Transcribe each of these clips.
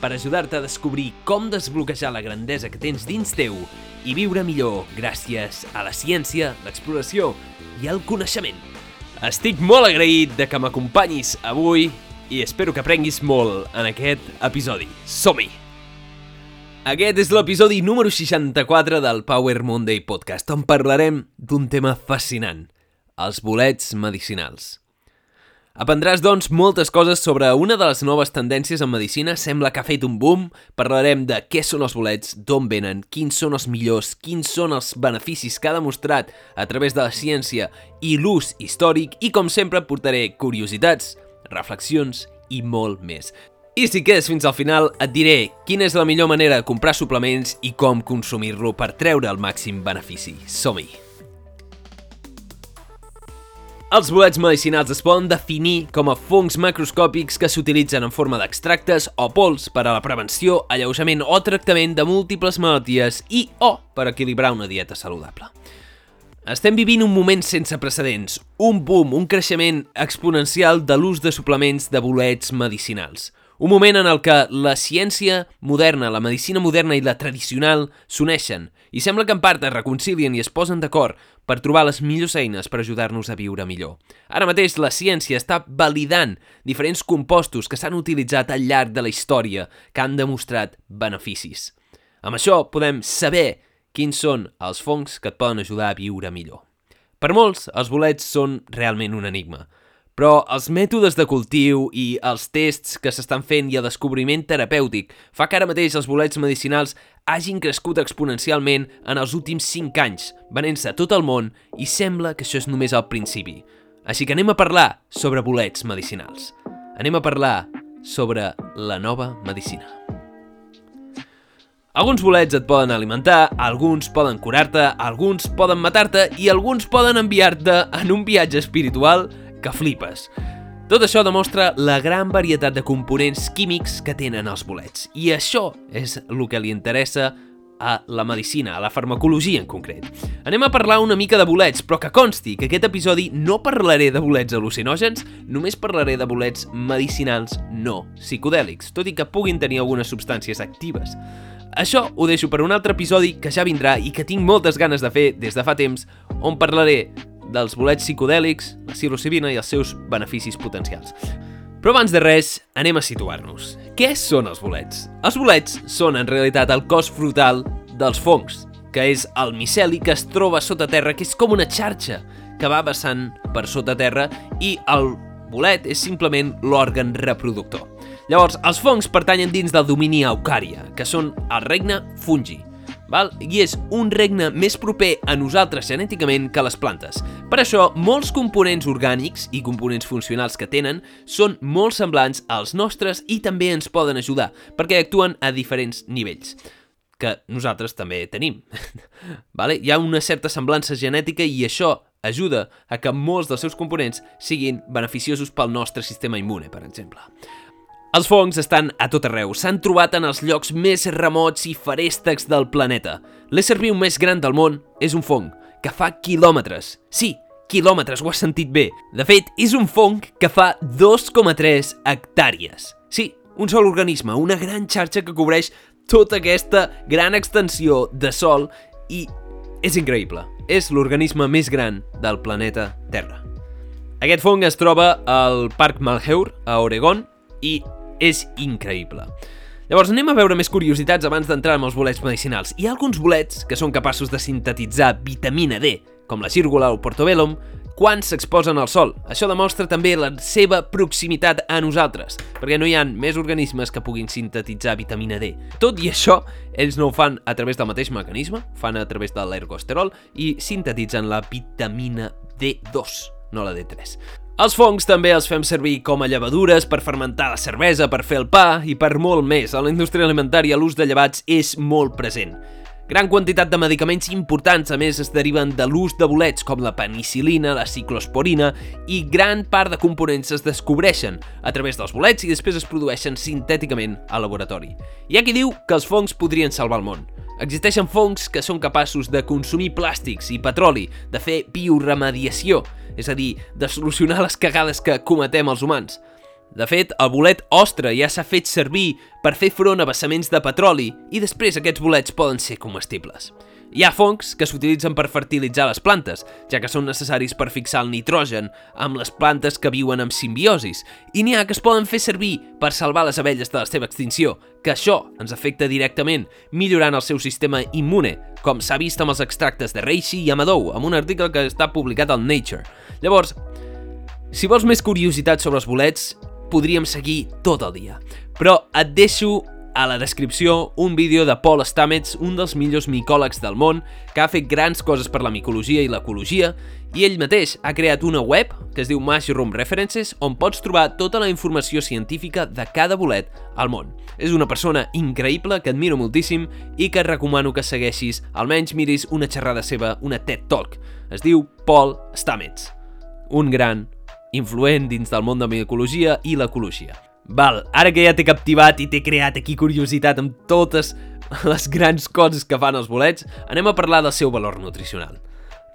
per ajudar-te a descobrir com desbloquejar la grandesa que tens dins teu i viure millor gràcies a la ciència, l'exploració i el coneixement. Estic molt agraït de que m'acompanyis avui i espero que aprenguis molt en aquest episodi. Som-hi! Aquest és l'episodi número 64 del Power Monday Podcast, on parlarem d'un tema fascinant, els bolets medicinals. Aprendràs, doncs, moltes coses sobre una de les noves tendències en medicina, sembla que ha fet un boom. Parlarem de què són els bolets, d'on venen, quins són els millors, quins són els beneficis que ha demostrat a través de la ciència i l'ús històric i, com sempre, portaré curiositats, reflexions i molt més. I si quedes fins al final, et diré quina és la millor manera de comprar suplements i com consumir-lo per treure el màxim benefici. Som-hi! Els bolets medicinals es poden definir com a fongs macroscòpics que s'utilitzen en forma d'extractes o pols per a la prevenció, alleujament o tractament de múltiples malalties i o per equilibrar una dieta saludable. Estem vivint un moment sense precedents, un boom, un creixement exponencial de l'ús de suplements de bolets medicinals. Un moment en el que la ciència moderna, la medicina moderna i la tradicional s'uneixen i sembla que en part es reconcilien i es posen d'acord per trobar les millors eines per ajudar-nos a viure millor. Ara mateix la ciència està validant diferents compostos que s'han utilitzat al llarg de la història que han demostrat beneficis. Amb això podem saber quins són els fongs que et poden ajudar a viure millor. Per molts, els bolets són realment un enigma. Però els mètodes de cultiu i els tests que s'estan fent i el descobriment terapèutic fa que ara mateix els bolets medicinals hagin crescut exponencialment en els últims 5 anys, venent-se a tot el món i sembla que això és només el principi. Així que anem a parlar sobre bolets medicinals. Anem a parlar sobre la nova medicina. Alguns bolets et poden alimentar, alguns poden curar-te, alguns poden matar-te i alguns poden enviar-te en un viatge espiritual que flipes. Tot això demostra la gran varietat de components químics que tenen els bolets. I això és el que li interessa a la medicina, a la farmacologia en concret. Anem a parlar una mica de bolets, però que consti que aquest episodi no parlaré de bolets al·lucinògens, només parlaré de bolets medicinals no psicodèlics, tot i que puguin tenir algunes substàncies actives. Això ho deixo per un altre episodi que ja vindrà i que tinc moltes ganes de fer des de fa temps, on parlaré dels bolets psicodèlics, la psilocibina i els seus beneficis potencials. Però abans de res, anem a situar-nos. Què són els bolets? Els bolets són en realitat el cos frutal dels fongs, que és el miceli que es troba sota terra, que és com una xarxa que va vessant per sota terra i el bolet és simplement l'òrgan reproductor. Llavors, els fongs pertanyen dins del domini Eucària, que són el regne fungi, val? i és un regne més proper a nosaltres genèticament que les plantes. Per això, molts components orgànics i components funcionals que tenen són molt semblants als nostres i també ens poden ajudar, perquè actuen a diferents nivells que nosaltres també tenim. vale? Hi ha una certa semblança genètica i això ajuda a que molts dels seus components siguin beneficiosos pel nostre sistema immune, per exemple. Els fongs estan a tot arreu, s'han trobat en els llocs més remots i ferèstecs del planeta. L'ésser viu més gran del món és un fong, que fa quilòmetres. Sí, quilòmetres, ho has sentit bé. De fet, és un fong que fa 2,3 hectàrees. Sí, un sol organisme, una gran xarxa que cobreix tota aquesta gran extensió de sol i és increïble. És l'organisme més gran del planeta Terra. Aquest fong es troba al Parc Malheur, a Oregon, i és increïble. Llavors anem a veure més curiositats abans d'entrar en els bolets medicinals. Hi ha alguns bolets que són capaços de sintetitzar vitamina D, com la círgula o portobellum, quan s'exposen al sol. Això demostra també la seva proximitat a nosaltres, perquè no hi ha més organismes que puguin sintetitzar vitamina D. Tot i això, ells no ho fan a través del mateix mecanisme, fan a través de l'ergosterol i sintetitzen la vitamina D2, no la D3. Els fongs també els fem servir com a llevadures per fermentar la cervesa, per fer el pa i per molt més. A la indústria alimentària l'ús de llevats és molt present. Gran quantitat de medicaments importants, a més, es deriven de l'ús de bolets com la penicilina, la ciclosporina i gran part de components es descobreixen a través dels bolets i després es produeixen sintèticament al laboratori. Hi ha qui diu que els fongs podrien salvar el món. Existeixen fongs que són capaços de consumir plàstics i petroli, de fer bioremediació, és a dir, de solucionar les cagades que cometem els humans. De fet, el bolet ostre ja s'ha fet servir per fer front a vessaments de petroli i després aquests bolets poden ser comestibles. Hi ha fongs que s'utilitzen per fertilitzar les plantes, ja que són necessaris per fixar el nitrogen amb les plantes que viuen amb simbiosis, i n'hi ha que es poden fer servir per salvar les abelles de la seva extinció, que això ens afecta directament, millorant el seu sistema immune, com s'ha vist amb els extractes de Reishi i Amadou, amb un article que està publicat al Nature. Llavors, si vols més curiositat sobre els bolets, podríem seguir tot el dia. Però et deixo a la descripció un vídeo de Paul Stamets, un dels millors micòlegs del món, que ha fet grans coses per la micologia i l'ecologia, i ell mateix ha creat una web que es diu Mushroom References, on pots trobar tota la informació científica de cada bolet al món. És una persona increïble que admiro moltíssim i que et recomano que segueixis, almenys miris una xerrada seva, una TED Talk. Es diu Paul Stamets, un gran influent dins del món de la micologia i l'ecologia. Val, ara que ja t'he captivat i t'he creat aquí curiositat amb totes les grans coses que fan els bolets, anem a parlar del seu valor nutricional.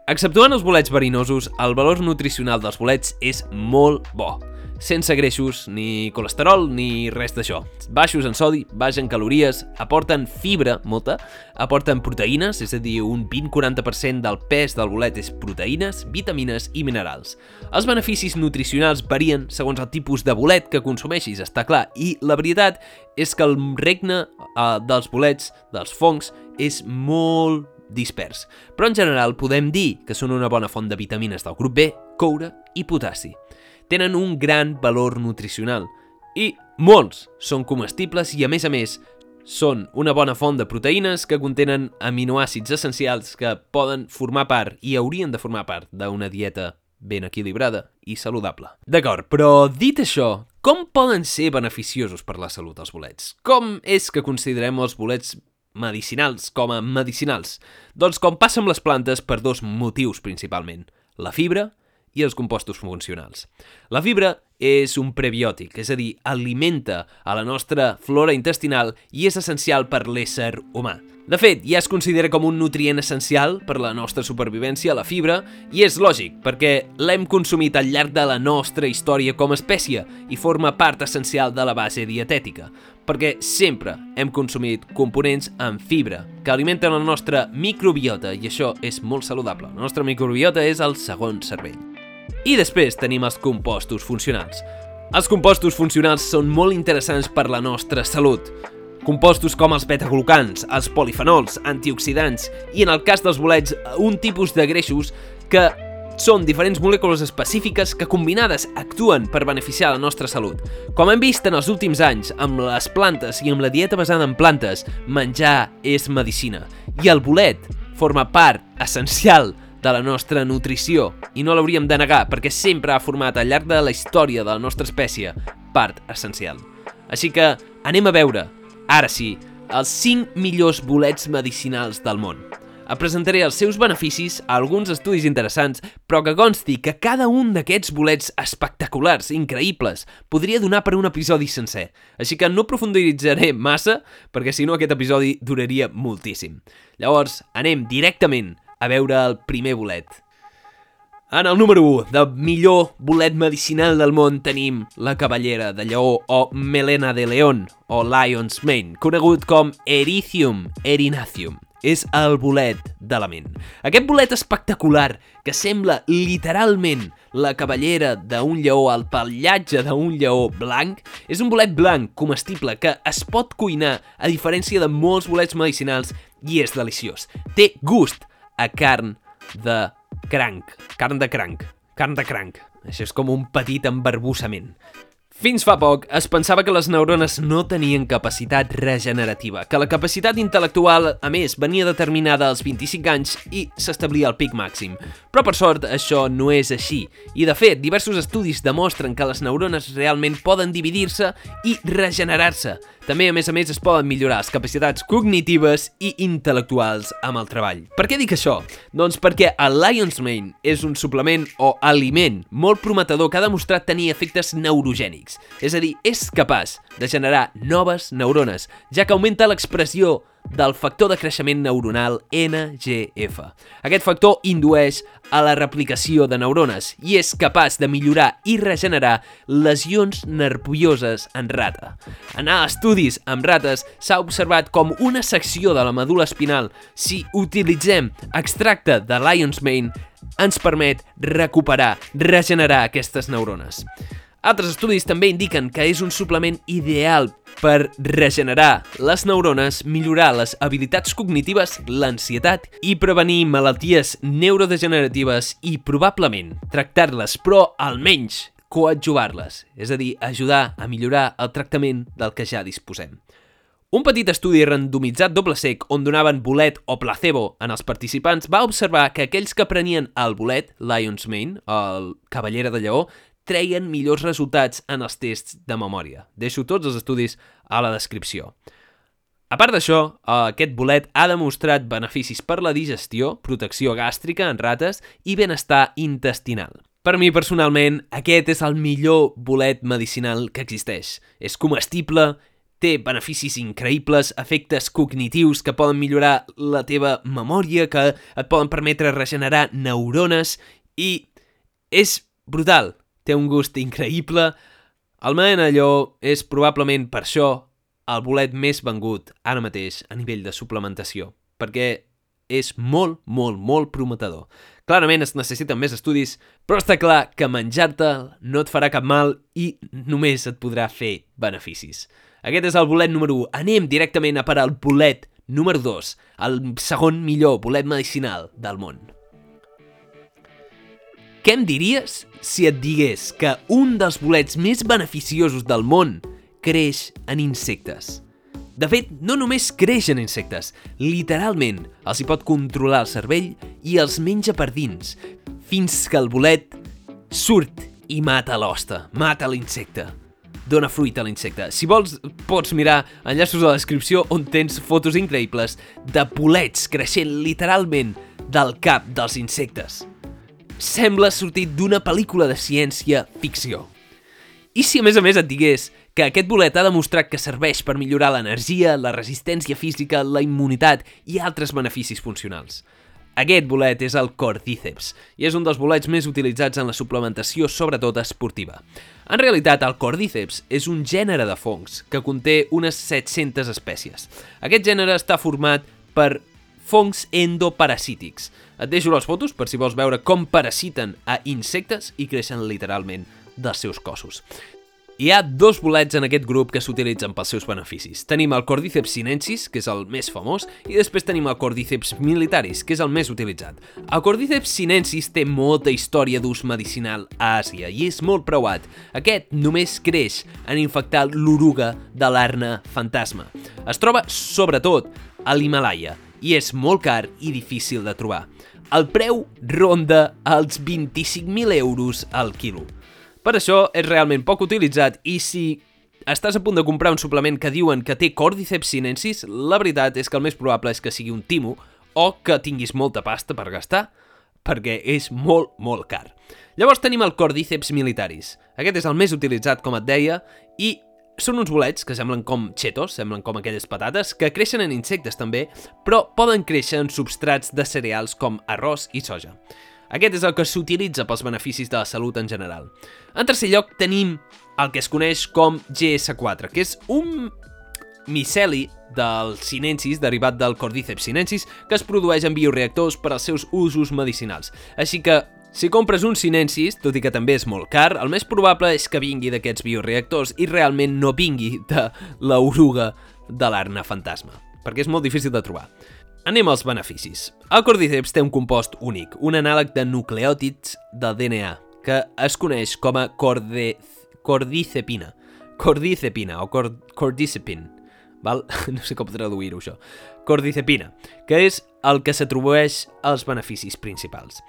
Exceptuant els bolets verinosos, el valor nutricional dels bolets és molt bo sense greixos, ni colesterol, ni res d'això. Baixos en sodi, baix en calories, aporten fibra, molta, aporten proteïnes, és a dir, un 20-40% del pes del bolet és proteïnes, vitamines i minerals. Els beneficis nutricionals varien segons el tipus de bolet que consumeixis, està clar, i la veritat és que el regne eh, dels bolets, dels fongs, és molt dispers. Però en general podem dir que són una bona font de vitamines del grup B, coure i potassi tenen un gran valor nutricional i molts són comestibles i a més a més són una bona font de proteïnes que contenen aminoàcids essencials que poden formar part i haurien de formar part d'una dieta ben equilibrada i saludable. D'acord, però dit això, com poden ser beneficiosos per la salut els bolets? Com és que considerem els bolets medicinals com a medicinals? Doncs com passa amb les plantes per dos motius principalment, la fibra i els compostos funcionals. La fibra és un prebiòtic, és a dir, alimenta a la nostra flora intestinal i és essencial per l'ésser humà. De fet, ja es considera com un nutrient essencial per la nostra supervivència, la fibra, i és lògic, perquè l'hem consumit al llarg de la nostra història com a espècie i forma part essencial de la base dietètica, perquè sempre hem consumit components amb fibra, que alimenten la nostra microbiota, i això és molt saludable. La nostra microbiota és el segon cervell. I després tenim els compostos funcionals. Els compostos funcionals són molt interessants per la nostra salut. Compostos com els betaglucans, els polifenols, antioxidants i, en el cas dels bolets, un tipus de greixos que són diferents molècules específiques que combinades actuen per beneficiar la nostra salut. Com hem vist en els últims anys, amb les plantes i amb la dieta basada en plantes, menjar és medicina. I el bolet forma part essencial de la nostra nutrició i no l'hauríem de negar perquè sempre ha format al llarg de la història de la nostra espècie part essencial. Així que anem a veure, ara sí, els 5 millors bolets medicinals del món. Et presentaré els seus beneficis alguns estudis interessants, però que consti que cada un d'aquests bolets espectaculars, increïbles, podria donar per un episodi sencer. Així que no profunditzaré massa, perquè si no aquest episodi duraria moltíssim. Llavors, anem directament a veure el primer bolet. En el número 1 de millor bolet medicinal del món tenim la cavallera de lleó o melena de león o lion's mane, conegut com Erythium erinaceum. És el bolet de la ment. Aquest bolet espectacular que sembla literalment la cavallera d'un lleó, el pallatge d'un lleó blanc, és un bolet blanc comestible que es pot cuinar a diferència de molts bolets medicinals i és deliciós. Té gust, a carn de cranc. Carn de cranc. Carn de cranc. Això és com un petit embarbussament. Fins fa poc es pensava que les neurones no tenien capacitat regenerativa, que la capacitat intel·lectual, a més, venia determinada als 25 anys i s'establia al pic màxim. Però per sort això no és així. I de fet, diversos estudis demostren que les neurones realment poden dividir-se i regenerar-se. També, a més a més, es poden millorar les capacitats cognitives i intel·lectuals amb el treball. Per què dic això? Doncs perquè el Lion's Mane és un suplement o aliment molt prometedor que ha demostrat tenir efectes neurogènics. És a dir, és capaç de generar noves neurones, ja que augmenta l'expressió del factor de creixement neuronal NGF. Aquest factor indueix a la replicació de neurones i és capaç de millorar i regenerar lesions nervioses en rata. En estudis amb rates s'ha observat com una secció de la medul·la espinal, si utilitzem extracte de Lion's Mane, ens permet recuperar, regenerar aquestes neurones. Altres estudis també indiquen que és un suplement ideal per regenerar les neurones, millorar les habilitats cognitives, l'ansietat i prevenir malalties neurodegeneratives i probablement tractar-les, però almenys coadjuvar-les, és a dir, ajudar a millorar el tractament del que ja disposem. Un petit estudi randomitzat doble sec on donaven bolet o placebo en els participants va observar que aquells que prenien el bolet, Lion's Mane, el cavallera de lleó, treien millors resultats en els tests de memòria. Deixo tots els estudis a la descripció. A part d'això, aquest bolet ha demostrat beneficis per la digestió, protecció gàstrica en rates i benestar intestinal. Per mi, personalment, aquest és el millor bolet medicinal que existeix. És comestible, té beneficis increïbles, efectes cognitius que poden millorar la teva memòria, que et poden permetre regenerar neurones i és brutal té un gust increïble. El allò és probablement per això el bolet més vengut ara mateix a nivell de suplementació, perquè és molt, molt, molt prometedor. Clarament es necessiten més estudis, però està clar que menjar-te no et farà cap mal i només et podrà fer beneficis. Aquest és el bolet número 1. Anem directament a per al bolet número 2, el segon millor bolet medicinal del món. Què em diries si et digués que un dels bolets més beneficiosos del món creix en insectes? De fet, no només creix en insectes, literalment els hi pot controlar el cervell i els menja per dins, fins que el bolet surt i mata l'hoste, mata l'insecte dona fruita a l'insecte. Si vols, pots mirar enllaços a la descripció on tens fotos increïbles de bolets creixent literalment del cap dels insectes sembla sortit d'una pel·lícula de ciència-ficció. I si a més a més et digués que aquest bolet ha demostrat que serveix per millorar l'energia, la resistència física, la immunitat i altres beneficis funcionals. Aquest bolet és el cordíceps i és un dels bolets més utilitzats en la suplementació, sobretot esportiva. En realitat, el cordíceps és un gènere de fongs que conté unes 700 espècies. Aquest gènere està format per fongs endoparasítics. Et deixo les fotos per si vols veure com parasiten a insectes i creixen literalment dels seus cossos. Hi ha dos bolets en aquest grup que s'utilitzen pels seus beneficis. Tenim el Cordyceps sinensis, que és el més famós, i després tenim el Cordyceps militaris, que és el més utilitzat. El Cordyceps sinensis té molta història d'ús medicinal a Àsia i és molt preuat. Aquest només creix en infectar l'oruga de l'arna fantasma. Es troba, sobretot, a l'Himalaya, i és molt car i difícil de trobar. El preu ronda els 25.000 euros al quilo. Per això és realment poc utilitzat i si estàs a punt de comprar un suplement que diuen que té Cordyceps sinensis, la veritat és que el més probable és que sigui un timo o que tinguis molta pasta per gastar, perquè és molt, molt car. Llavors tenim el Cordyceps militaris. Aquest és el més utilitzat, com et deia, i són uns bolets que semblen com chetos, semblen com aquelles patates, que creixen en insectes també, però poden créixer en substrats de cereals com arròs i soja. Aquest és el que s'utilitza pels beneficis de la salut en general. En tercer lloc tenim el que es coneix com GS4, que és un miceli del sinensis, derivat del Cordyceps sinensis, que es produeix en bioreactors per als seus usos medicinals. Així que si compres un Sinensis, tot i que també és molt car, el més probable és que vingui d'aquests bioreactors i realment no vingui de l'oruga de l'arna fantasma, perquè és molt difícil de trobar. Anem als beneficis. El cordyceps té un compost únic, un anàleg de nucleòtids del DNA, que es coneix com a corde... cordicepina. Cordicepina o cor cordicipin. Val? No sé com traduir-ho, això. Cordicepina, que és el que s'atribueix als beneficis principals.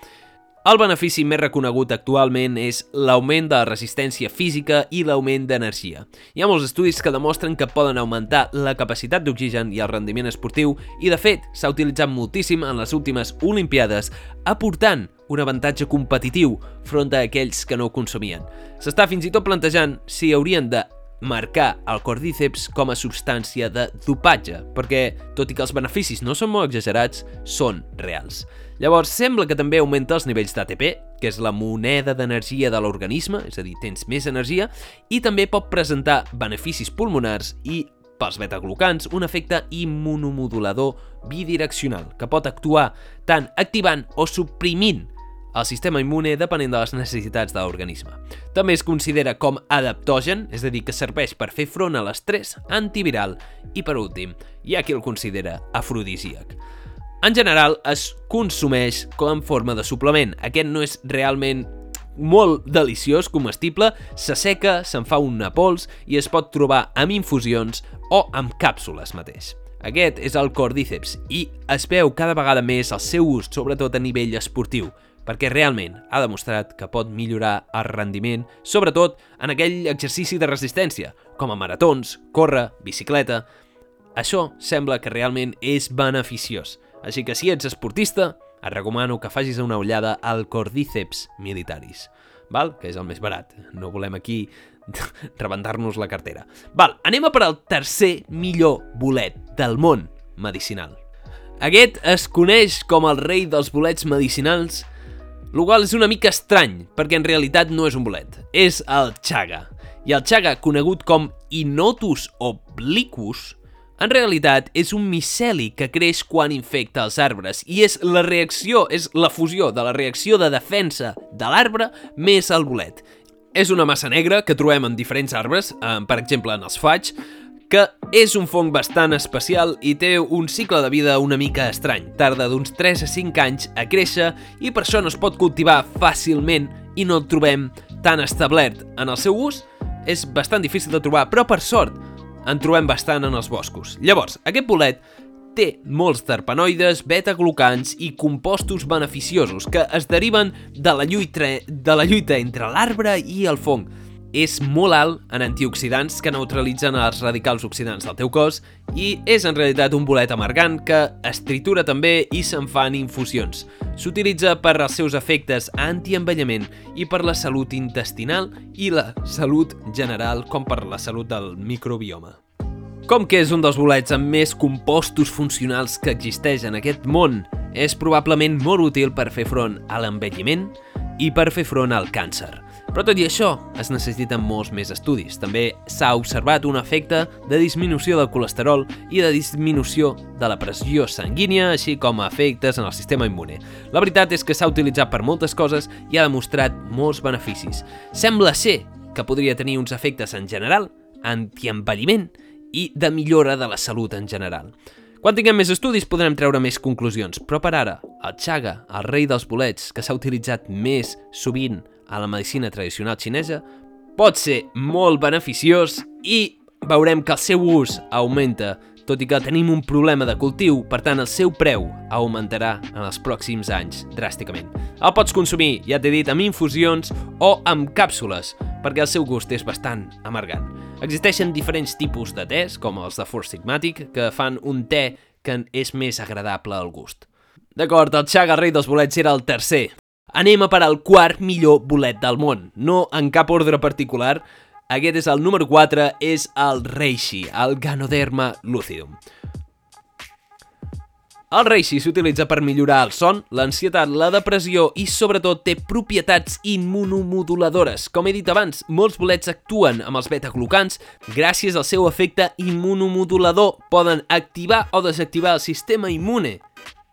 El benefici més reconegut actualment és l'augment de la resistència física i l'augment d'energia. Hi ha molts estudis que demostren que poden augmentar la capacitat d'oxigen i el rendiment esportiu i, de fet, s'ha utilitzat moltíssim en les últimes Olimpiades, aportant un avantatge competitiu front a aquells que no ho consumien. S'està fins i tot plantejant si haurien de marcar el cordíceps com a substància de dopatge, perquè, tot i que els beneficis no són molt exagerats, són reals. Llavors, sembla que també augmenta els nivells d'ATP, que és la moneda d'energia de l'organisme, és a dir, tens més energia, i també pot presentar beneficis pulmonars i pels betaglucans, un efecte immunomodulador bidireccional, que pot actuar tant activant o suprimint el sistema immune depenent de les necessitats de l'organisme. També es considera com adaptogen, és a dir, que serveix per fer front a l'estrès antiviral i, per últim, hi ha qui el considera afrodisíac. En general, es consumeix com en forma de suplement. Aquest no és realment molt deliciós, comestible, s'asseca, se'n fa una pols i es pot trobar amb infusions o amb càpsules mateix. Aquest és el cordíceps i es veu cada vegada més el seu ús, sobretot a nivell esportiu, perquè realment ha demostrat que pot millorar el rendiment, sobretot en aquell exercici de resistència, com a maratons, córrer, bicicleta... Això sembla que realment és beneficiós, així que si ets esportista, et recomano que facis una ullada al Cordíceps Militaris, val? que és el més barat. No volem aquí rebentar-nos la cartera. Val, anem a per al tercer millor bolet del món medicinal. Aquest es coneix com el rei dels bolets medicinals el qual és una mica estrany, perquè en realitat no és un bolet, és el chaga. I el chaga, conegut com Inotus obliquus, en realitat és un miceli que creix quan infecta els arbres i és la reacció, és la fusió de la reacció de defensa de l'arbre més el bolet. És una massa negra que trobem en diferents arbres, eh, per exemple en els faigs, que és un fong bastant especial i té un cicle de vida una mica estrany. Tarda d'uns 3 a 5 anys a créixer i per això no es pot cultivar fàcilment i no el trobem tan establert. En el seu ús és bastant difícil de trobar, però per sort en trobem bastant en els boscos. Llavors, aquest bolet té molts terpenoides, beta-glucans i compostos beneficiosos que es deriven de la lluita, de la lluita entre l'arbre i el fong és molt alt en antioxidants que neutralitzen els radicals oxidants del teu cos i és en realitat un bolet amargant que es tritura també i se'n fan infusions. S'utilitza per als seus efectes antienvellament i per la salut intestinal i la salut general com per la salut del microbioma. Com que és un dels bolets amb més compostos funcionals que existeix en aquest món, és probablement molt útil per fer front a l'envelliment i per fer front al càncer. Però tot i això, es necessiten molts més estudis. També s'ha observat un efecte de disminució del colesterol i de disminució de la pressió sanguínia, així com efectes en el sistema immune. La veritat és que s'ha utilitzat per moltes coses i ha demostrat molts beneficis. Sembla ser que podria tenir uns efectes en general, antienvelliment i de millora de la salut en general. Quan tinguem més estudis podrem treure més conclusions, però per ara, el Chaga, el rei dels bolets, que s'ha utilitzat més sovint a la medicina tradicional xinesa pot ser molt beneficiós i veurem que el seu ús augmenta, tot i que tenim un problema de cultiu, per tant el seu preu augmentarà en els pròxims anys dràsticament. El pots consumir, ja t'he dit, amb infusions o amb càpsules, perquè el seu gust és bastant amargant. Existeixen diferents tipus de tés, com els de Four Sigmatic, que fan un te que és més agradable al gust. D'acord, el Chaga Rei dels Bolets era el tercer anem a per al quart millor bolet del món. No en cap ordre particular, aquest és el número 4, és el Reishi, el Ganoderma lucidum. El reishi s'utilitza per millorar el son, l'ansietat, la depressió i sobretot té propietats immunomoduladores. Com he dit abans, molts bolets actuen amb els beta-glucans gràcies al seu efecte immunomodulador. Poden activar o desactivar el sistema immune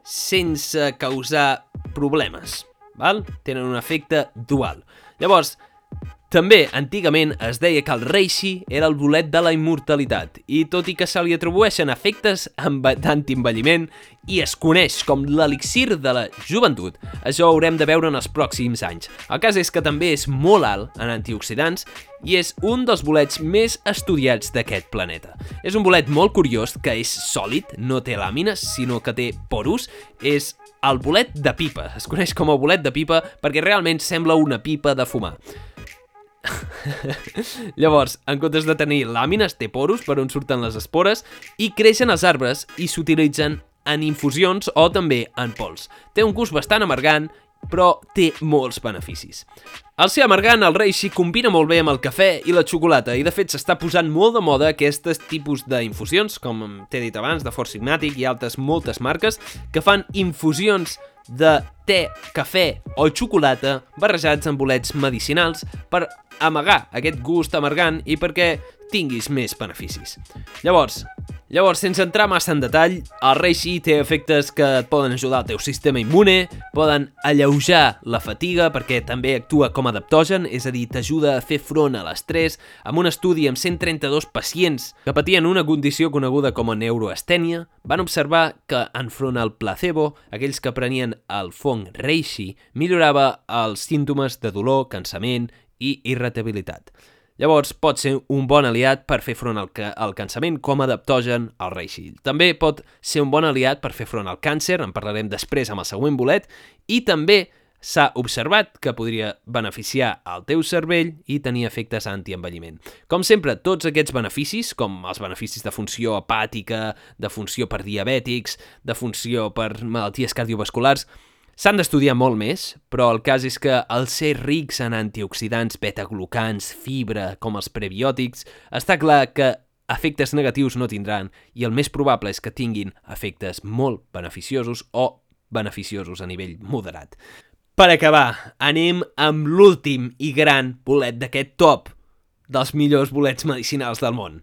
sense causar problemes val? tenen un efecte dual. Llavors, També, antigament, es deia que el reishi era el bolet de la immortalitat i tot i que se li atribueixen efectes d'antienvelliment i es coneix com l'elixir de la joventut, això ho haurem de veure en els pròxims anys. El cas és que també és molt alt en antioxidants i és un dels bolets més estudiats d'aquest planeta. És un bolet molt curiós que és sòlid, no té làmines, sinó que té porus, és el bolet de pipa. Es coneix com a bolet de pipa perquè realment sembla una pipa de fumar. Llavors, en comptes de tenir làmines, té poros per on surten les espores i creixen els arbres i s'utilitzen en infusions o també en pols. Té un gust bastant amargant, però té molts beneficis. El ser amargant, el reishi, combina molt bé amb el cafè i la xocolata i de fet s'està posant molt de moda aquests tipus d'infusions, com t'he dit abans, de Force Sigmatic i altres moltes marques, que fan infusions de te, cafè o xocolata barrejats amb bolets medicinals per amagar aquest gust amargant i perquè tinguis més beneficis. Llavors, Llavors, sense entrar massa en detall, el reishi té efectes que et poden ajudar al teu sistema immune, poden alleujar la fatiga perquè també actua com a adaptogen, és a dir, t'ajuda a fer front a l'estrès. Amb un estudi amb 132 pacients que patien una condició coneguda com a neuroestènia, van observar que enfront al placebo, aquells que prenien el fong reishi millorava els símptomes de dolor, cansament i irritabilitat. Llavors pot ser un bon aliat per fer front al, al cansament com a adaptogen al reishi. També pot ser un bon aliat per fer front al càncer, en parlarem després amb el següent bolet, i també s'ha observat que podria beneficiar el teu cervell i tenir efectes antienvelliment. Com sempre, tots aquests beneficis, com els beneficis de funció hepàtica, de funció per diabètics, de funció per malalties cardiovasculars, S'han d'estudiar molt més, però el cas és que al ser rics en antioxidants, beta-glucans, fibra, com els prebiòtics, està clar que efectes negatius no tindran i el més probable és que tinguin efectes molt beneficiosos o beneficiosos a nivell moderat. Per acabar, anem amb l'últim i gran bolet d'aquest top dels millors bolets medicinals del món.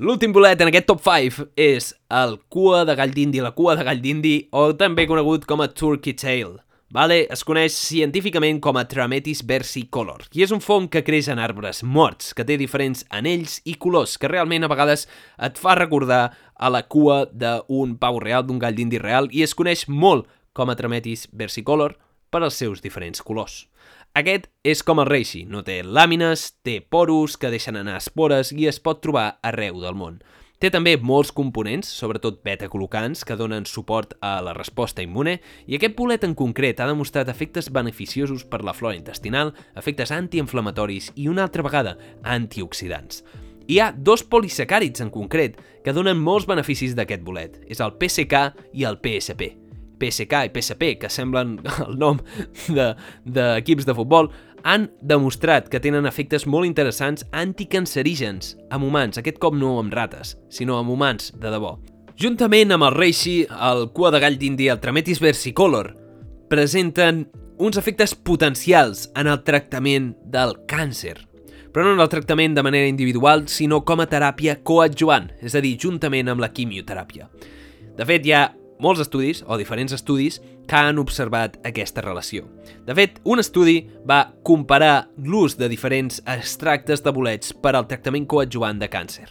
L'últim bolet en aquest top 5 és el cua de gall d'indi, la cua de gall d'indi, o també conegut com a turkey tail. Vale? Es coneix científicament com a Trametis versicolor i és un fong que creix en arbres morts, que té diferents anells i colors, que realment a vegades et fa recordar a la cua d'un pau real, d'un gall d'indi real, i es coneix molt com a Trametis versicolor per als seus diferents colors. Aquest és com el reishi, no té làmines, té poros que deixen anar espores i es pot trobar arreu del món. Té també molts components, sobretot beta-colocants, que donen suport a la resposta immune, i aquest bolet en concret ha demostrat efectes beneficiosos per la flora intestinal, efectes antiinflamatoris i una altra vegada antioxidants. Hi ha dos polisacàrids en concret que donen molts beneficis d'aquest bolet. És el PSK i el PSP. PSK i PSP, que semblen el nom d'equips de, de futbol, han demostrat que tenen efectes molt interessants anticancerígens amb humans, aquest cop no amb rates, sinó amb humans de debò. Juntament amb el reishi, el cua de gall d'indi el trametis versicolor, presenten uns efectes potencials en el tractament del càncer, però no en el tractament de manera individual, sinó com a teràpia coadjuvant, és a dir, juntament amb la quimioteràpia. De fet, hi ha molts estudis, o diferents estudis, que han observat aquesta relació. De fet, un estudi va comparar l'ús de diferents extractes de bolets per al tractament coadjuvant de càncer.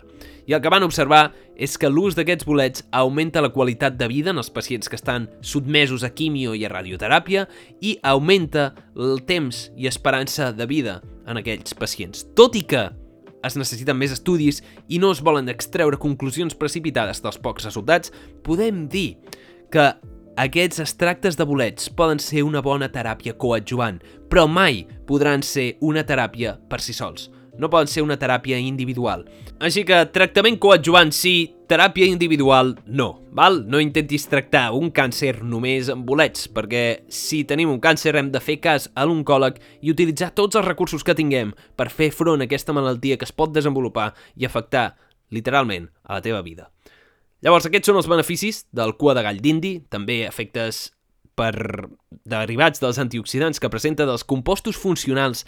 I el que van observar és que l'ús d'aquests bolets augmenta la qualitat de vida en els pacients que estan sotmesos a quimio i a radioteràpia i augmenta el temps i esperança de vida en aquells pacients. Tot i que es necessiten més estudis i no es volen extreure conclusions precipitades dels pocs resultats, podem dir que aquests extractes de bolets poden ser una bona teràpia coadjuvant, però mai podran ser una teràpia per si sols. No poden ser una teràpia individual. Així que tractament coadjuvant sí, teràpia individual no, val? No intentis tractar un càncer només amb bolets, perquè si tenim un càncer hem de fer cas a l'oncòleg i utilitzar tots els recursos que tinguem per fer front a aquesta malaltia que es pot desenvolupar i afectar, literalment, a la teva vida. Llavors, aquests són els beneficis del cua de gall d'indi, també efectes per derivats dels antioxidants que presenta dels compostos funcionals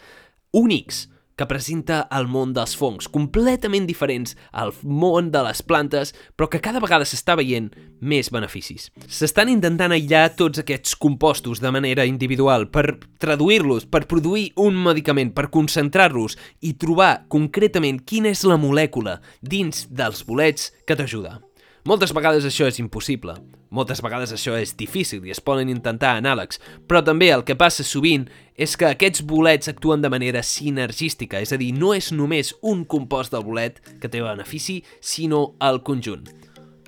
únics que presenta el món dels fongs, completament diferents al món de les plantes, però que cada vegada s'està veient més beneficis. S'estan intentant aïllar tots aquests compostos de manera individual per traduir-los, per produir un medicament, per concentrar-los i trobar concretament quina és la molècula dins dels bolets que t'ajuda. Moltes vegades això és impossible, moltes vegades això és difícil i es poden intentar anàlegs, però també el que passa sovint és que aquests bolets actuen de manera sinergística, és a dir, no és només un compost del bolet que té benefici, sinó el conjunt.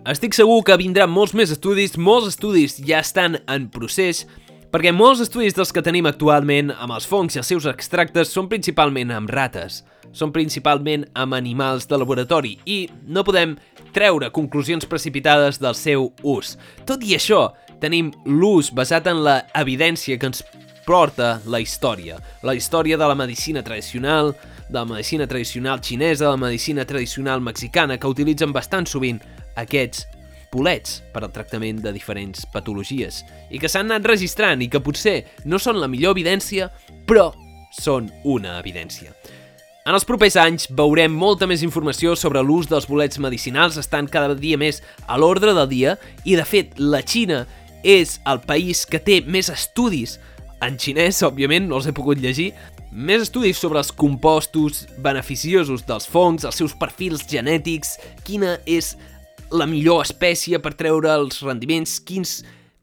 Estic segur que vindran molts més estudis, molts estudis ja estan en procés, perquè molts estudis dels que tenim actualment amb els fongs i els seus extractes són principalment amb rates, són principalment amb animals de laboratori i no podem treure conclusions precipitades del seu ús. Tot i això, tenim l'ús basat en la evidència que ens porta la història. La història de la medicina tradicional, de la medicina tradicional xinesa, de la medicina tradicional mexicana, que utilitzen bastant sovint aquests bolets per al tractament de diferents patologies i que s'han anat registrant i que potser no són la millor evidència, però són una evidència. En els propers anys veurem molta més informació sobre l'ús dels bolets medicinals, estan cada dia més a l'ordre del dia i, de fet, la Xina és el país que té més estudis, en xinès, òbviament, no els he pogut llegir, més estudis sobre els compostos beneficiosos dels fongs, els seus perfils genètics, quina és la millor espècie per treure els rendiments, quins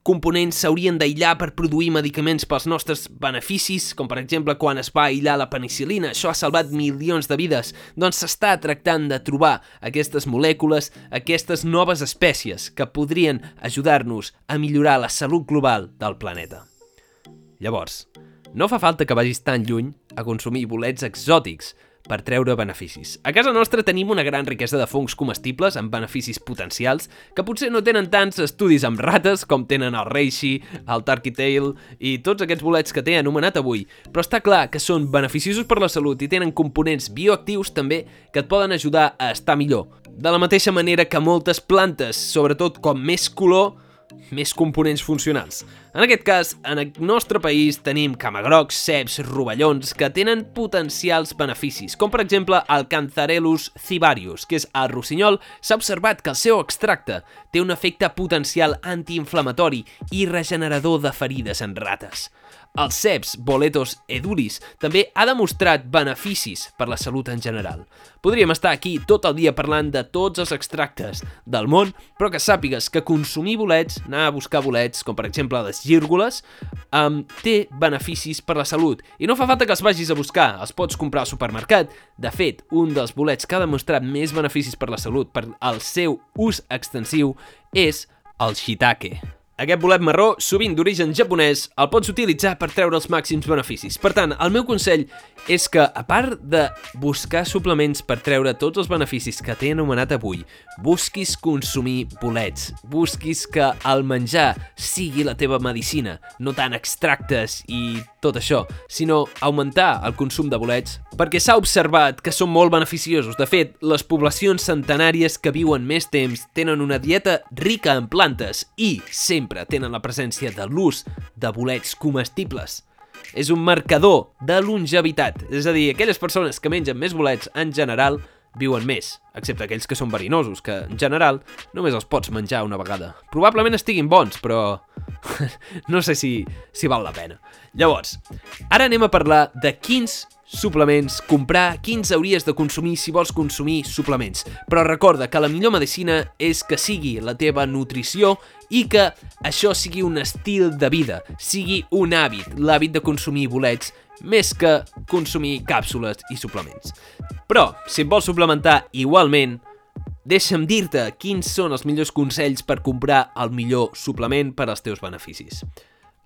components s'haurien d'aïllar per produir medicaments pels nostres beneficis, com per exemple quan es va aïllar la penicilina, això ha salvat milions de vides, doncs s'està tractant de trobar aquestes molècules, aquestes noves espècies que podrien ajudar-nos a millorar la salut global del planeta. Llavors, no fa falta que vagis tan lluny a consumir bolets exòtics, per treure beneficis. A casa nostra tenim una gran riquesa de fongs comestibles amb beneficis potencials que potser no tenen tants estudis amb rates com tenen el reishi, el turkey tail i tots aquests bolets que t'he anomenat avui, però està clar que són beneficiosos per la salut i tenen components bioactius també que et poden ajudar a estar millor. De la mateixa manera que moltes plantes, sobretot com més color, més components funcionals. En aquest cas, en el nostre país tenim camagrocs, ceps, rovellons que tenen potencials beneficis, com per exemple el Cantharellus cibarius, que és el rossinyol, s'ha observat que el seu extracte té un efecte potencial antiinflamatori i regenerador de ferides en rates. Els ceps Boletos edulis també ha demostrat beneficis per la salut en general. Podríem estar aquí tot el dia parlant de tots els extractes del món, però que sàpigues que consumir bolets, anar a buscar bolets, com per exemple les gírgoles, um, té beneficis per la salut. I no fa falta que els vagis a buscar, els pots comprar al supermercat. De fet, un dels bolets que ha demostrat més beneficis per la salut per al seu ús extensiu és el shiitake. Aquest bolet marró, sovint d'origen japonès, el pots utilitzar per treure els màxims beneficis. Per tant, el meu consell és que, a part de buscar suplements per treure tots els beneficis que t'he anomenat avui, busquis consumir bolets, busquis que el menjar sigui la teva medicina, no tant extractes i tot això, sinó augmentar el consum de bolets, perquè s'ha observat que són molt beneficiosos. De fet, les poblacions centenàries que viuen més temps tenen una dieta rica en plantes i sempre tenen la presència de l'ús de bolets comestibles. És un marcador de longevitat, és a dir, aquelles persones que mengen més bolets en general viuen més, excepte aquells que són verinosos, que en general només els pots menjar una vegada. Probablement estiguin bons, però no sé si, si val la pena. Llavors, ara anem a parlar de quins suplements, comprar quins hauries de consumir si vols consumir suplements. Però recorda que la millor medicina és que sigui la teva nutrició i que això sigui un estil de vida, sigui un hàbit, l'hàbit de consumir bolets més que consumir càpsules i suplements. Però, si et vols suplementar igualment, deixa'm dir-te quins són els millors consells per comprar el millor suplement per als teus beneficis.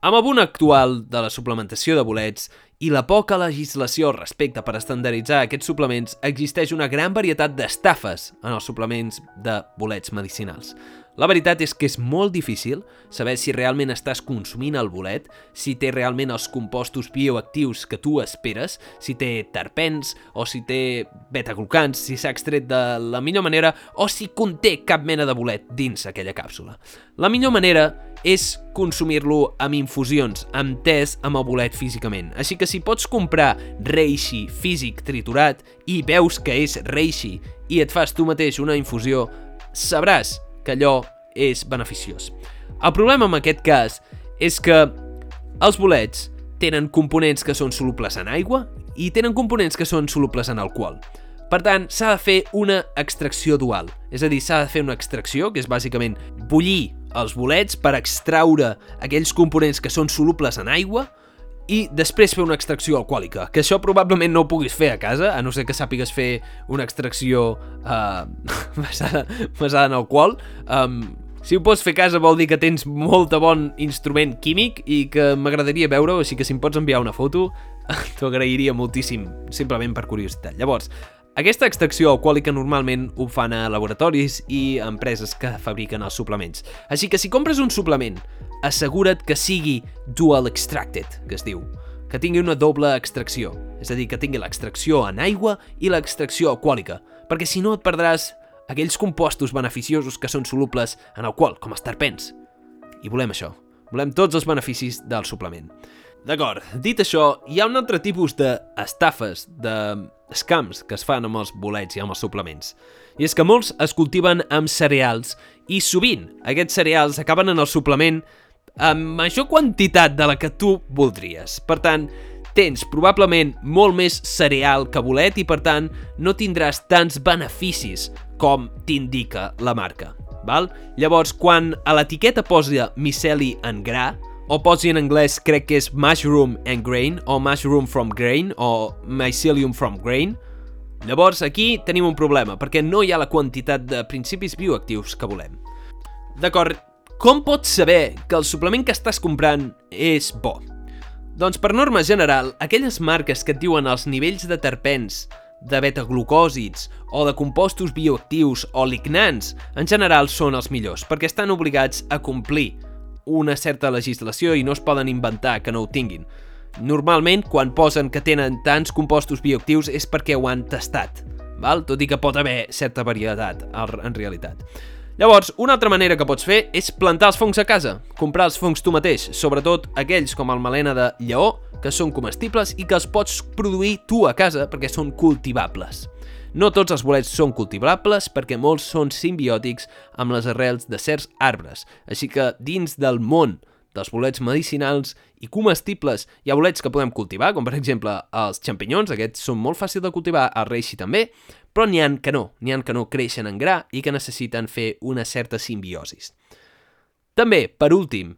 Amb boom actual de la suplementació de bolets i la poca legislació respecte per estandarditzar aquests suplements, existeix una gran varietat d'estafes en els suplements de bolets medicinals. La veritat és que és molt difícil saber si realment estàs consumint el bolet, si té realment els compostos bioactius que tu esperes, si té terpens o si té betaglucans, si s'ha extret de la millor manera o si conté cap mena de bolet dins aquella càpsula. La millor manera és consumir-lo amb infusions, amb tés amb el bolet físicament. Així que si pots comprar reishi físic triturat i veus que és reishi i et fas tu mateix una infusió, sabràs que allò és beneficiós. El problema en aquest cas és que els bolets tenen components que són solubles en aigua i tenen components que són solubles en alcohol. Per tant, s'ha de fer una extracció dual, és a dir, s'ha de fer una extracció, que és bàsicament bullir els bolets per extraure aquells components que són solubles en aigua i després fer una extracció alcohòlica, que això probablement no ho puguis fer a casa, a no ser que sàpigues fer una extracció uh, basada, basada en alcohol. Um, si ho pots fer a casa vol dir que tens molt de bon instrument químic i que m'agradaria veure-ho, així que si em pots enviar una foto, t'ho agrairia moltíssim, simplement per curiositat. Llavors, aquesta extracció alcohòlica normalment ho fan a laboratoris i empreses que fabriquen els suplements. Així que si compres un suplement, assegura't que sigui dual extracted, que es diu, que tingui una doble extracció, és a dir, que tingui l'extracció en aigua i l'extracció alcohòlica, perquè si no et perdràs aquells compostos beneficiosos que són solubles en alcohol, com els terpens. I volem això, volem tots els beneficis del suplement. D'acord, dit això, hi ha un altre tipus d'estafes, de scams que es fan amb els bolets i amb els suplements. I és que molts es cultiven amb cereals i sovint aquests cereals acaben en el suplement amb major quantitat de la que tu voldries. Per tant, tens probablement molt més cereal que bolet i per tant no tindràs tants beneficis com t'indica la marca. Val? Llavors, quan a l'etiqueta posa miceli en gra, o posi en anglès crec que és mushroom and grain o mushroom from grain o mycelium from grain, llavors aquí tenim un problema perquè no hi ha la quantitat de principis bioactius que volem. D'acord, com pots saber que el suplement que estàs comprant és bo? Doncs per norma general, aquelles marques que et diuen els nivells de terpens, de beta-glucòsids o de compostos bioactius o lignants, en general són els millors, perquè estan obligats a complir una certa legislació i no es poden inventar que no ho tinguin. Normalment, quan posen que tenen tants compostos bioactius és perquè ho han tastat, val? tot i que pot haver certa varietat en realitat. Llavors, una altra manera que pots fer és plantar els fongs a casa, comprar els fongs tu mateix, sobretot aquells com el melena de lleó, que són comestibles i que els pots produir tu a casa perquè són cultivables. No tots els bolets són cultivables perquè molts són simbiòtics amb les arrels de certs arbres, així que dins del món dels bolets medicinals i comestibles hi ha bolets que podem cultivar, com per exemple els xampinyons, aquests són molt fàcils de cultivar, el reishi també, però n'hi han que no, n'hi han que no creixen en gra i que necessiten fer una certa simbiosis. També, per últim,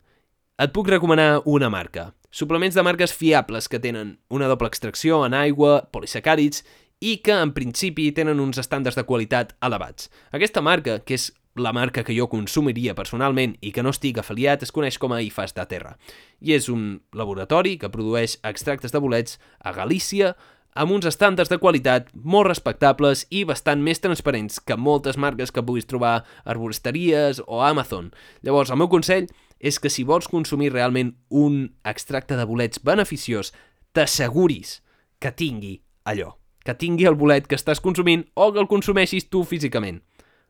et puc recomanar una marca. Suplements de marques fiables que tenen una doble extracció en aigua, polisacàrids i que en principi tenen uns estàndards de qualitat elevats. Aquesta marca, que és la marca que jo consumiria personalment i que no estic afiliat, es coneix com a IFAS de Terra. I és un laboratori que produeix extractes de bolets a Galícia amb uns estàndards de qualitat molt respectables i bastant més transparents que moltes marques que puguis trobar a arboristeries o a Amazon. Llavors, el meu consell és que si vols consumir realment un extracte de bolets beneficiós, t'asseguris que tingui allò que tingui el bolet que estàs consumint o que el consumeixis tu físicament.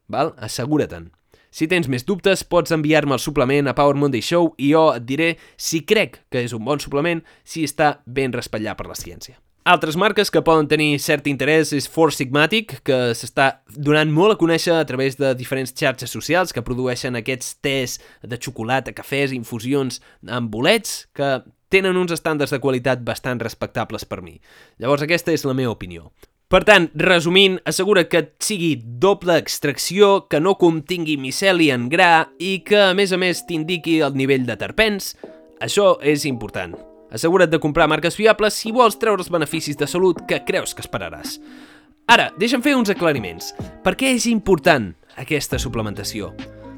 Val? Assegura-te'n. Si tens més dubtes, pots enviar-me el suplement a Power Monday Show i jo et diré si crec que és un bon suplement, si està ben raspallat per la ciència. Altres marques que poden tenir cert interès és Four Sigmatic, que s'està donant molt a conèixer a través de diferents xarxes socials que produeixen aquests tés de xocolata, cafès, infusions amb bolets, que tenen uns estàndards de qualitat bastant respectables per mi. Llavors aquesta és la meva opinió. Per tant, resumint, assegura que sigui doble extracció, que no contingui miceli en gra i que, a més a més, t'indiqui el nivell de terpens. Això és important. Assegura't de comprar marques fiables si vols treure els beneficis de salut que creus que esperaràs. Ara, deixa'm fer uns aclariments. Per què és important aquesta suplementació?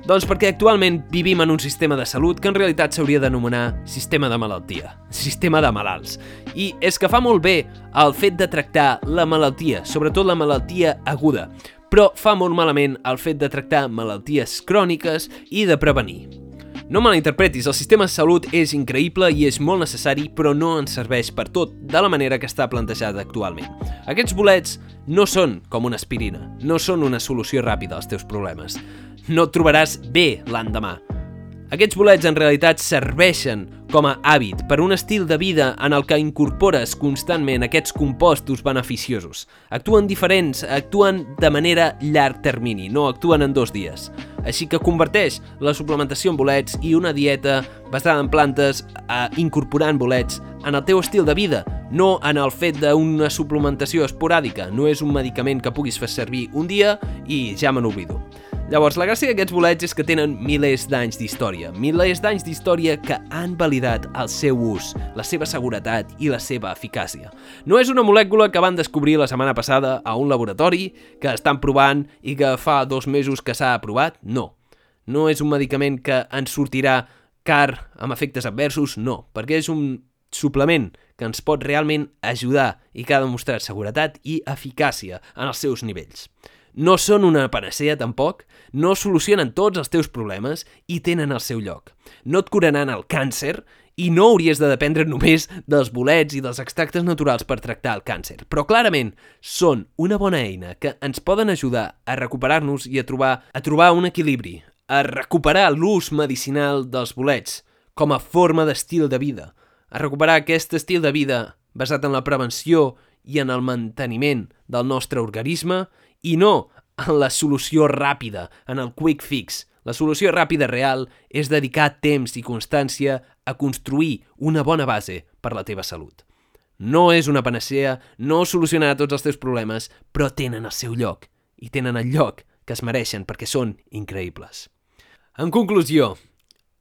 Doncs perquè actualment vivim en un sistema de salut que en realitat s'hauria d'anomenar sistema de malaltia, sistema de malalts. I és que fa molt bé el fet de tractar la malaltia, sobretot la malaltia aguda. però fa molt malament el fet de tractar malalties cròniques i de prevenir. No malinterpretis, el sistema de salut és increïble i és molt necessari, però no ens serveix per tot de la manera que està plantejada actualment. Aquests bolets no són com una aspirina, no són una solució ràpida als teus problemes. No trobaràs bé l'endemà, aquests bolets en realitat serveixen com a hàbit per un estil de vida en el que incorpores constantment aquests compostos beneficiosos. Actuen diferents, actuen de manera llarg termini, no actuen en dos dies. Així que converteix la suplementació en bolets i una dieta basada en plantes a incorporant bolets en el teu estil de vida, no en el fet d'una suplementació esporàdica. No és un medicament que puguis fer servir un dia i ja me n'oblido. Llavors, la gràcia d'aquests bolets és que tenen milers d'anys d'història, milers d'anys d'història que han validat el seu ús, la seva seguretat i la seva eficàcia. No és una molècula que van descobrir la setmana passada a un laboratori, que estan provant i que fa dos mesos que s'ha aprovat, no. No és un medicament que ens sortirà car amb efectes adversos, no, perquè és un suplement que ens pot realment ajudar i que ha demostrat seguretat i eficàcia en els seus nivells. No són una panacea, tampoc, no solucionen tots els teus problemes i tenen el seu lloc. No et curaran el càncer i no hauries de dependre només dels bolets i dels extractes naturals per tractar el càncer, però clarament són una bona eina que ens poden ajudar a recuperar-nos i a trobar, a trobar un equilibri, a recuperar l'ús medicinal dels bolets com a forma d'estil de vida, a recuperar aquest estil de vida basat en la prevenció i en el manteniment del nostre organisme i no en la solució ràpida, en el quick fix. La solució ràpida real és dedicar temps i constància a construir una bona base per la teva salut. No és una panacea, no solucionarà tots els teus problemes, però tenen el seu lloc, i tenen el lloc que es mereixen perquè són increïbles. En conclusió,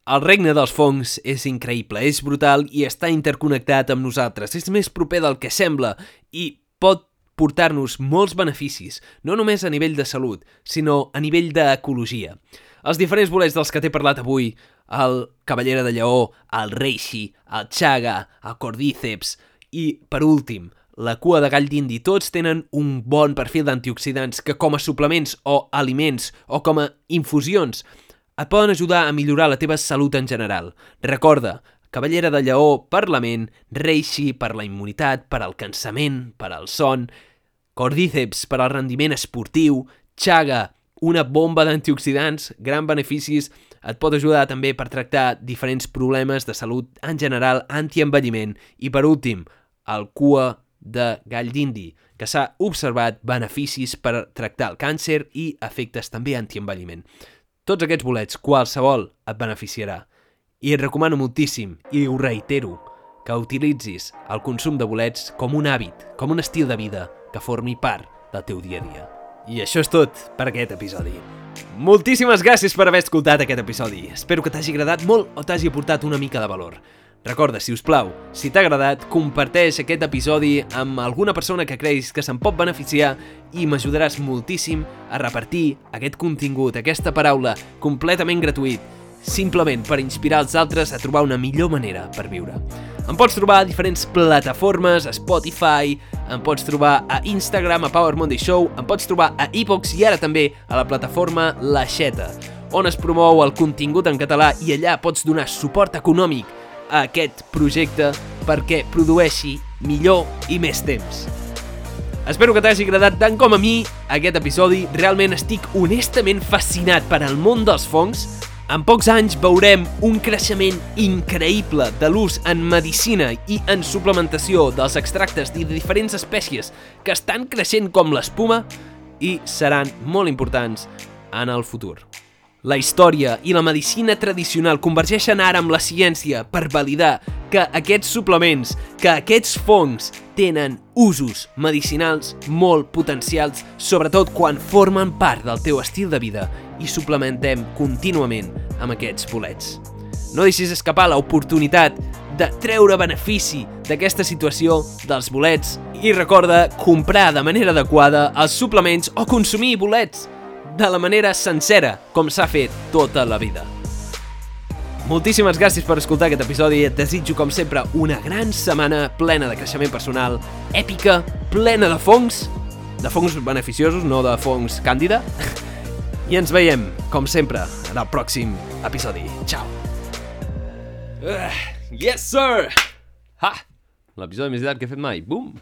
el regne dels fongs és increïble, és brutal i està interconnectat amb nosaltres. És més proper del que sembla i pot portar-nos molts beneficis, no només a nivell de salut, sinó a nivell d'ecologia. Els diferents bolets dels que t'he parlat avui, el Cavallera de Lleó, el Reishi, el Chaga, el Cordíceps i, per últim, la cua de gall d'indi, tots tenen un bon perfil d'antioxidants que com a suplements o aliments o com a infusions et poden ajudar a millorar la teva salut en general. Recorda, Cavallera de Lleó per la ment, Reishi per la immunitat, per al cansament, per al son, Cordíceps per al rendiment esportiu, Chaga, una bomba d'antioxidants, gran beneficis, et pot ajudar també per tractar diferents problemes de salut en general, antienvelliment i per últim, el cua de gall d'indi, que s'ha observat beneficis per tractar el càncer i efectes també antienvelliment. Tots aquests bolets, qualsevol et beneficiarà. I et recomano moltíssim, i ho reitero, que utilitzis el consum de bolets com un hàbit, com un estil de vida, que formi part del teu dia a dia. I això és tot per aquest episodi. Moltíssimes gràcies per haver escoltat aquest episodi. Espero que t'hagi agradat molt o t'hagi aportat una mica de valor. Recorda, si us plau, si t'ha agradat, comparteix aquest episodi amb alguna persona que creguis que se'n pot beneficiar i m'ajudaràs moltíssim a repartir aquest contingut, aquesta paraula completament gratuït, simplement per inspirar els altres a trobar una millor manera per viure. Em pots trobar a diferents plataformes, a Spotify, em pots trobar a Instagram, a Power Monday Show, em pots trobar a iVox i ara també a la plataforma La Xeta, on es promou el contingut en català i allà pots donar suport econòmic a aquest projecte perquè produeixi millor i més temps. Espero que t'hagi agradat tant com a mi aquest episodi. Realment estic honestament fascinat per al món dels fongs en pocs anys veurem un creixement increïble de l'ús en medicina i en suplementació dels extractes de diferents espècies que estan creixent com l'espuma i seran molt importants en el futur. La història i la medicina tradicional convergeixen ara amb la ciència per validar que aquests suplements, que aquests fongs tenen usos medicinals molt potencials, sobretot quan formen part del teu estil de vida i suplementem contínuament amb aquests bolets. No deixis escapar l'oportunitat de treure benefici d'aquesta situació dels bolets i recorda comprar de manera adequada els suplements o consumir bolets de la manera sencera com s'ha fet tota la vida. Moltíssimes gràcies per escoltar aquest episodi. Et desitjo, com sempre, una gran setmana plena de creixement personal, èpica, plena de fongs de fongs beneficiosos, no de fongs càndida. I ens veiem, com sempre, en el pròxim episodi. Ciao! Uh, yes, sir! Ha! L'episodi més llarg que he fet mai. Bum!